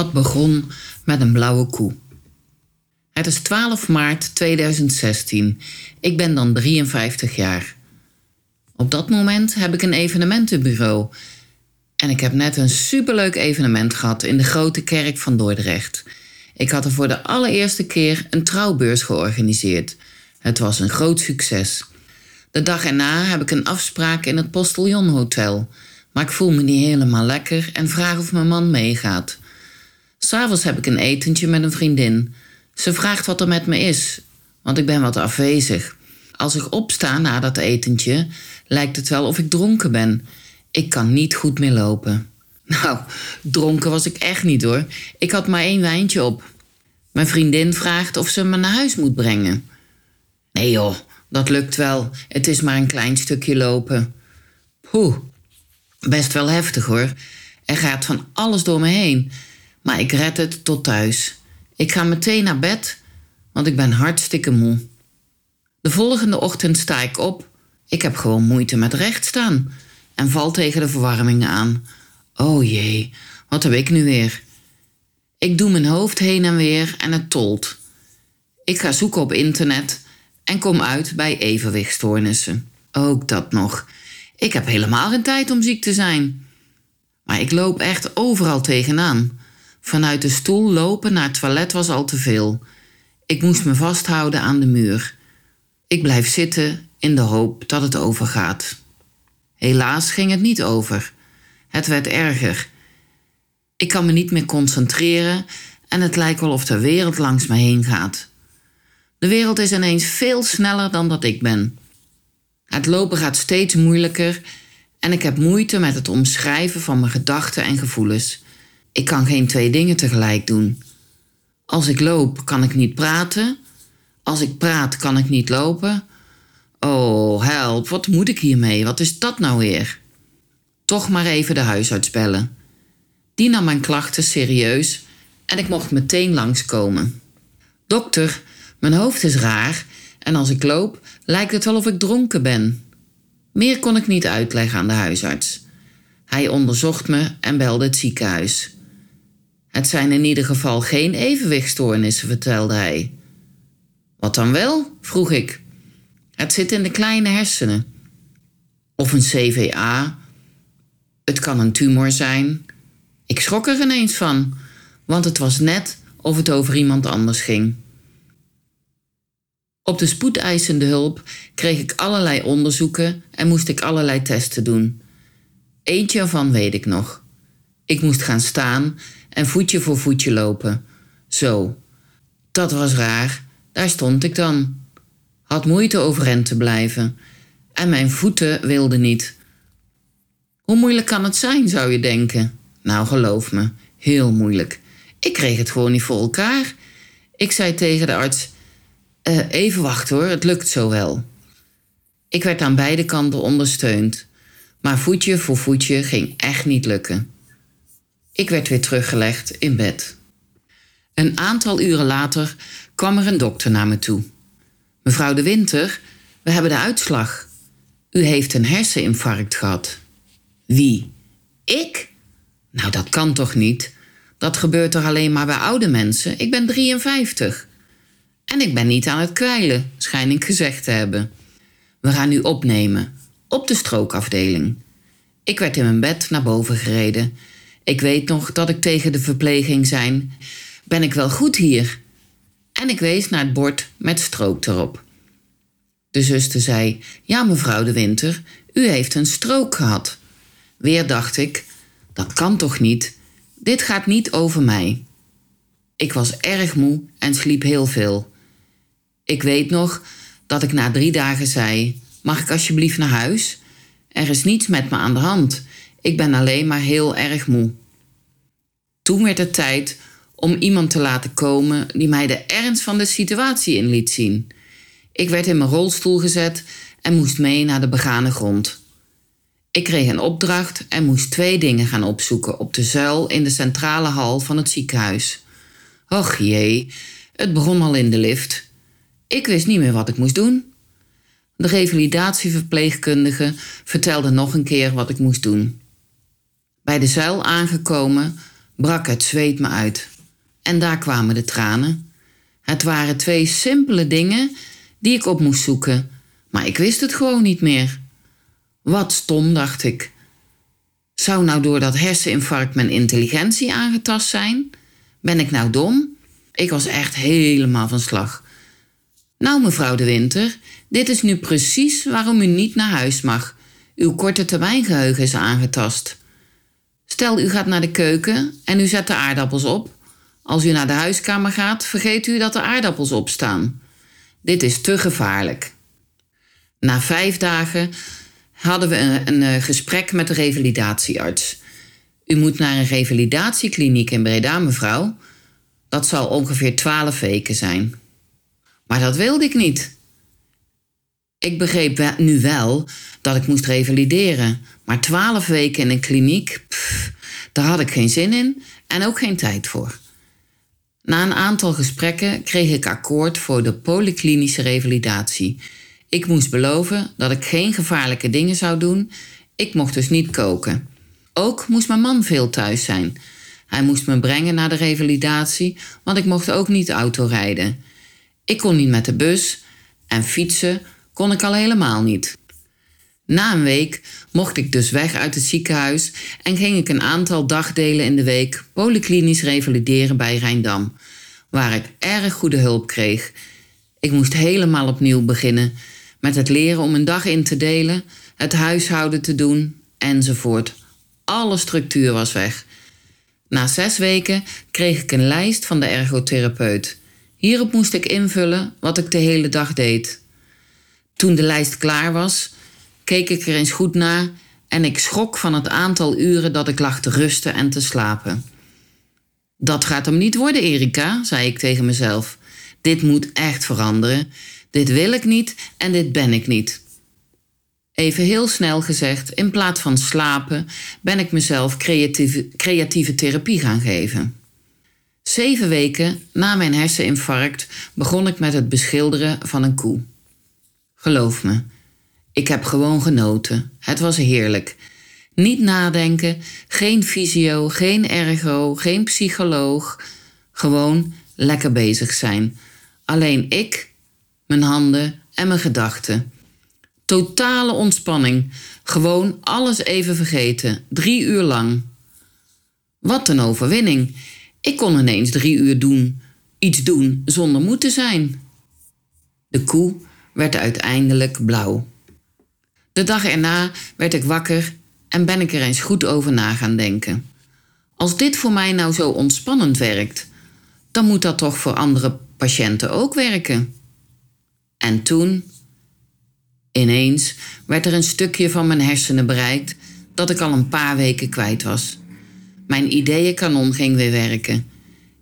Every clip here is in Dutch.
Wat begon met een blauwe koe. Het is 12 maart 2016. Ik ben dan 53 jaar. Op dat moment heb ik een evenementenbureau. En ik heb net een superleuk evenement gehad in de grote kerk van Dordrecht. Ik had er voor de allereerste keer een trouwbeurs georganiseerd. Het was een groot succes. De dag erna heb ik een afspraak in het Postillon Hotel. Maar ik voel me niet helemaal lekker en vraag of mijn man meegaat. S'avonds heb ik een etentje met een vriendin. Ze vraagt wat er met me is, want ik ben wat afwezig. Als ik opsta na dat etentje, lijkt het wel of ik dronken ben. Ik kan niet goed meer lopen. Nou, dronken was ik echt niet hoor. Ik had maar één wijntje op. Mijn vriendin vraagt of ze me naar huis moet brengen. Nee joh, dat lukt wel. Het is maar een klein stukje lopen. Poeh, best wel heftig hoor. Er gaat van alles door me heen. Maar ik red het tot thuis. Ik ga meteen naar bed, want ik ben hartstikke moe. De volgende ochtend sta ik op. Ik heb gewoon moeite met recht staan en val tegen de verwarming aan. Oh jee, wat heb ik nu weer? Ik doe mijn hoofd heen en weer en het tolt. Ik ga zoeken op internet en kom uit bij evenwichtstoornissen. Ook dat nog. Ik heb helemaal geen tijd om ziek te zijn. Maar ik loop echt overal tegenaan. Vanuit de stoel lopen naar het toilet was al te veel. Ik moest me vasthouden aan de muur. Ik blijf zitten in de hoop dat het overgaat. Helaas ging het niet over. Het werd erger. Ik kan me niet meer concentreren en het lijkt wel of de wereld langs me heen gaat. De wereld is ineens veel sneller dan dat ik ben. Het lopen gaat steeds moeilijker en ik heb moeite met het omschrijven van mijn gedachten en gevoelens. Ik kan geen twee dingen tegelijk doen. Als ik loop, kan ik niet praten. Als ik praat, kan ik niet lopen. Oh, help, wat moet ik hiermee? Wat is dat nou weer? Toch maar even de huisarts bellen. Die nam mijn klachten serieus en ik mocht meteen langskomen. Dokter, mijn hoofd is raar en als ik loop, lijkt het wel of ik dronken ben. Meer kon ik niet uitleggen aan de huisarts. Hij onderzocht me en belde het ziekenhuis. Het zijn in ieder geval geen evenwichtstoornissen, vertelde hij. Wat dan wel? vroeg ik. Het zit in de kleine hersenen. Of een CVA. Het kan een tumor zijn. Ik schrok er ineens van, want het was net of het over iemand anders ging. Op de spoedeisende hulp kreeg ik allerlei onderzoeken en moest ik allerlei testen doen. Eentje ervan weet ik nog. Ik moest gaan staan en voetje voor voetje lopen. Zo. Dat was raar. Daar stond ik dan. Had moeite overeind te blijven. En mijn voeten wilden niet. Hoe moeilijk kan het zijn, zou je denken? Nou, geloof me, heel moeilijk. Ik kreeg het gewoon niet voor elkaar. Ik zei tegen de arts: uh, Even wachten hoor, het lukt zo wel. Ik werd aan beide kanten ondersteund, maar voetje voor voetje ging echt niet lukken. Ik werd weer teruggelegd in bed. Een aantal uren later kwam er een dokter naar me toe. Mevrouw de Winter, we hebben de uitslag. U heeft een herseninfarct gehad. Wie? Ik? Nou, dat kan toch niet? Dat gebeurt toch alleen maar bij oude mensen? Ik ben 53. En ik ben niet aan het kwijlen, schijn ik gezegd te hebben. We gaan u opnemen, op de strookafdeling. Ik werd in mijn bed naar boven gereden ik weet nog dat ik tegen de verpleging zei: Ben ik wel goed hier? En ik wees naar het bord met strook erop. De zuster zei: Ja, mevrouw de Winter, u heeft een strook gehad. Weer dacht ik: Dat kan toch niet? Dit gaat niet over mij. Ik was erg moe en sliep heel veel. Ik weet nog dat ik na drie dagen zei: Mag ik alsjeblieft naar huis? Er is niets met me aan de hand. Ik ben alleen maar heel erg moe. Toen werd het tijd om iemand te laten komen die mij de ernst van de situatie in liet zien. Ik werd in mijn rolstoel gezet en moest mee naar de begane grond. Ik kreeg een opdracht en moest twee dingen gaan opzoeken op de zuil in de centrale hal van het ziekenhuis. Och jee, het begon al in de lift. Ik wist niet meer wat ik moest doen. De revalidatieverpleegkundige vertelde nog een keer wat ik moest doen. Bij de zuil aangekomen brak het zweet me uit. En daar kwamen de tranen. Het waren twee simpele dingen die ik op moest zoeken, maar ik wist het gewoon niet meer. Wat stom, dacht ik. Zou nou door dat herseninfarct mijn intelligentie aangetast zijn? Ben ik nou dom? Ik was echt helemaal van slag. Nou, mevrouw de Winter, dit is nu precies waarom u niet naar huis mag. Uw korte termijngeheugen is aangetast. Stel, u gaat naar de keuken en u zet de aardappels op. Als u naar de huiskamer gaat, vergeet u dat er aardappels op staan. Dit is te gevaarlijk. Na vijf dagen hadden we een, een, eh, gesprek met de revalidatiearts. U moet naar een revalidatiekliniek in Breda, mevrouw. Dat zal ongeveer twaalf weken zijn. Maar dat wilde ik niet. Ik begreep nu wel dat ik moest revalideren, maar twaalf weken in een kliniek, daar had ik geen zin in en ook geen tijd voor. Na een aantal gesprekken kreeg ik akkoord voor de polyklinische revalidatie. Ik moest beloven dat ik geen gevaarlijke dingen zou doen. Ik mocht dus niet koken. Ook moest mijn man veel thuis zijn. Hij moest me brengen naar de revalidatie, want ik mocht ook niet autorijden. Ik kon niet met de bus en fietsen kon ik al helemaal niet. Na een week mocht ik dus weg uit het ziekenhuis en ging ik een aantal dagdelen in de week polyklinisch revalideren bij Rijndam, waar ik erg goede hulp kreeg. Ik moest helemaal opnieuw beginnen met het leren om een dag in te delen, het huishouden te doen enzovoort. Alle structuur was weg. Na zes weken kreeg ik een lijst van de ergotherapeut. Hierop moest ik invullen wat ik de hele dag deed. Toen de lijst klaar was, keek ik er eens goed naar en ik schrok van het aantal uren dat ik lag te rusten en te slapen. Dat gaat hem niet worden, Erika, zei ik tegen mezelf. Dit moet echt veranderen. Dit wil ik niet en dit ben ik niet. Even heel snel gezegd, in plaats van slapen, ben ik mezelf creatieve, creatieve therapie gaan geven. Zeven weken na mijn herseninfarct begon ik met het beschilderen van een koe. Geloof me, ik heb gewoon genoten. Het was heerlijk. Niet nadenken, geen fysio, geen ergo, geen psycholoog. Gewoon lekker bezig zijn. Alleen ik, mijn handen en mijn gedachten. Totale ontspanning. Gewoon alles even vergeten. Drie uur lang. Wat een overwinning. Ik kon ineens drie uur doen. Iets doen zonder moe te zijn. De koe werd uiteindelijk blauw. De dag erna werd ik wakker en ben ik er eens goed over na gaan denken. Als dit voor mij nou zo ontspannend werkt, dan moet dat toch voor andere patiënten ook werken. En toen, ineens, werd er een stukje van mijn hersenen bereikt dat ik al een paar weken kwijt was. Mijn ideeënkanon ging weer werken.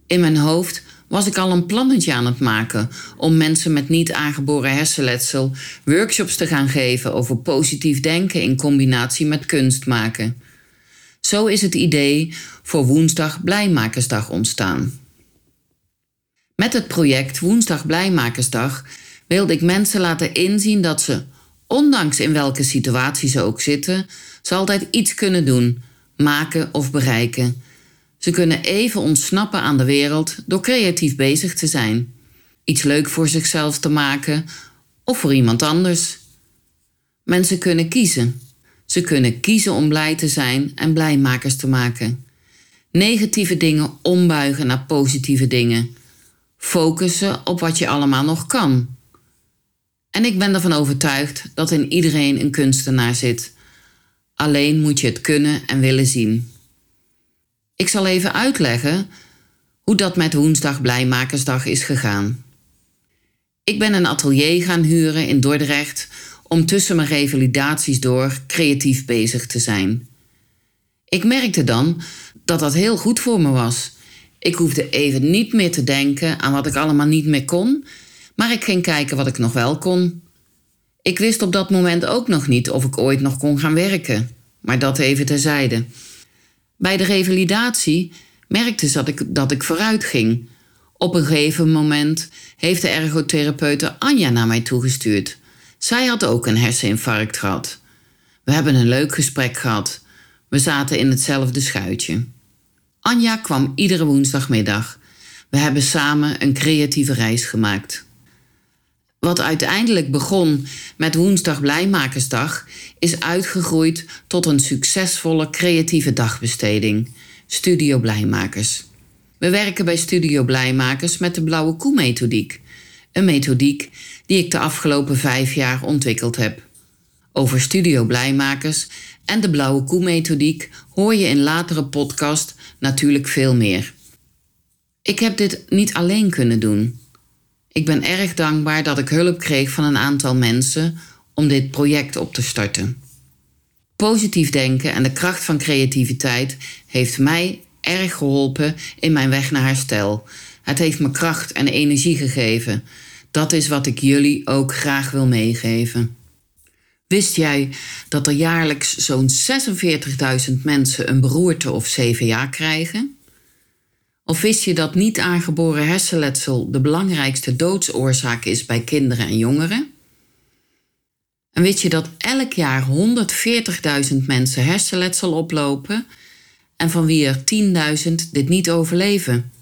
In mijn hoofd was ik al een plannetje aan het maken om mensen met niet aangeboren hersenletsel workshops te gaan geven over positief denken in combinatie met kunst maken. Zo is het idee voor woensdag Blijmakersdag ontstaan. Met het project Woensdag Blijmakersdag wilde ik mensen laten inzien dat ze, ondanks in welke situatie ze ook zitten, altijd iets kunnen doen, maken of bereiken ze kunnen even ontsnappen aan de wereld door creatief bezig te zijn, iets leuk voor zichzelf te maken of voor iemand anders. Mensen kunnen kiezen. Ze kunnen kiezen om blij te zijn en blijmakers te maken. Negatieve dingen ombuigen naar positieve dingen. Focussen op wat je allemaal nog kan. En ik ben ervan overtuigd dat in iedereen een kunstenaar zit. Alleen moet je het kunnen en willen zien. Ik zal even uitleggen hoe dat met woensdag Blijmakersdag is gegaan. Ik ben een atelier gaan huren in Dordrecht om tussen mijn revalidaties door creatief bezig te zijn. Ik merkte dan dat dat heel goed voor me was. Ik hoefde even niet meer te denken aan wat ik allemaal niet meer kon, maar ik ging kijken wat ik nog wel kon. Ik wist op dat moment ook nog niet of ik ooit nog kon gaan werken, maar dat even terzijde. Bij de revalidatie merkte ze dat ik, dat ik vooruit ging. Op een gegeven moment heeft de ergotherapeute Anja naar mij toegestuurd. Zij had ook een herseninfarct gehad. We hebben een leuk gesprek gehad. We zaten in hetzelfde schuitje. Anja kwam iedere woensdagmiddag. We hebben samen een creatieve reis gemaakt. Wat uiteindelijk begon met woensdag Blijmakersdag, is uitgegroeid tot een succesvolle creatieve dagbesteding, Studio Blijmakers. We werken bij Studio Blijmakers met de Blauwe Koe-methodiek. Een methodiek die ik de afgelopen vijf jaar ontwikkeld heb. Over Studio Blijmakers en de Blauwe Koe-methodiek hoor je in latere podcast natuurlijk veel meer. Ik heb dit niet alleen kunnen doen. Ik ben erg dankbaar dat ik hulp kreeg van een aantal mensen om dit project op te starten. Positief denken en de kracht van creativiteit heeft mij erg geholpen in mijn weg naar herstel. Het heeft me kracht en energie gegeven. Dat is wat ik jullie ook graag wil meegeven. Wist jij dat er jaarlijks zo'n 46.000 mensen een beroerte of CVA krijgen? Of wist je dat niet aangeboren hersenletsel de belangrijkste doodsoorzaak is bij kinderen en jongeren? En weet je dat elk jaar 140.000 mensen hersenletsel oplopen en van wie er 10.000 dit niet overleven?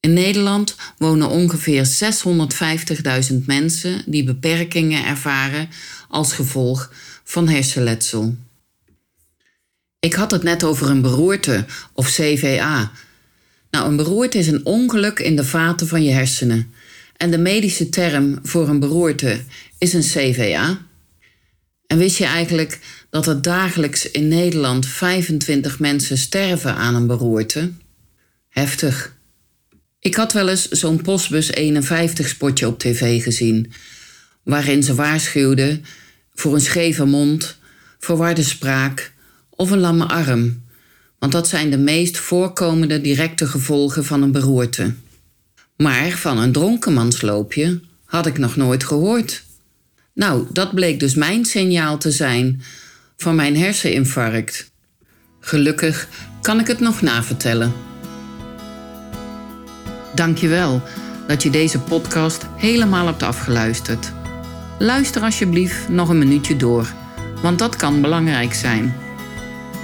In Nederland wonen ongeveer 650.000 mensen die beperkingen ervaren als gevolg van hersenletsel. Ik had het net over een beroerte of CVA. Nou, een beroerte is een ongeluk in de vaten van je hersenen. En de medische term voor een beroerte is een CVA. En wist je eigenlijk dat er dagelijks in Nederland 25 mensen sterven aan een beroerte? Heftig. Ik had wel eens zo'n Postbus 51 spotje op tv gezien, waarin ze waarschuwden voor een scheve mond, verwarde spraak of een lamme arm, want dat zijn de meest voorkomende directe gevolgen van een beroerte. Maar van een dronkenmansloopje had ik nog nooit gehoord. Nou, dat bleek dus mijn signaal te zijn van mijn herseninfarct. Gelukkig kan ik het nog navertellen. Dankjewel dat je deze podcast helemaal hebt afgeluisterd. Luister alsjeblieft nog een minuutje door, want dat kan belangrijk zijn.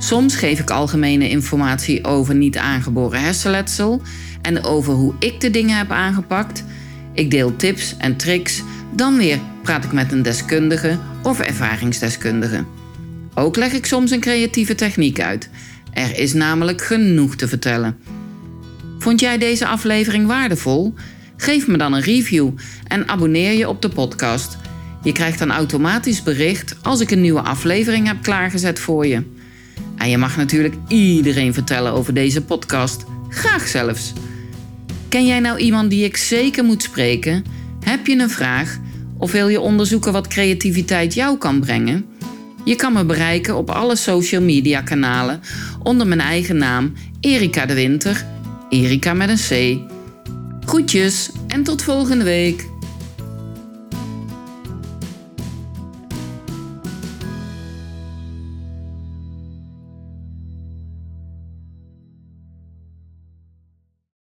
Soms geef ik algemene informatie over niet aangeboren hersenletsel en over hoe ik de dingen heb aangepakt. Ik deel tips en tricks. Dan weer praat ik met een deskundige of ervaringsdeskundige. Ook leg ik soms een creatieve techniek uit. Er is namelijk genoeg te vertellen. Vond jij deze aflevering waardevol? Geef me dan een review en abonneer je op de podcast. Je krijgt dan automatisch bericht als ik een nieuwe aflevering heb klaargezet voor je. En je mag natuurlijk iedereen vertellen over deze podcast. Graag zelfs. Ken jij nou iemand die ik zeker moet spreken? Heb je een vraag? Of wil je onderzoeken wat creativiteit jou kan brengen? Je kan me bereiken op alle social media kanalen onder mijn eigen naam Erika de Winter Erika met een C. Groetjes en tot volgende week.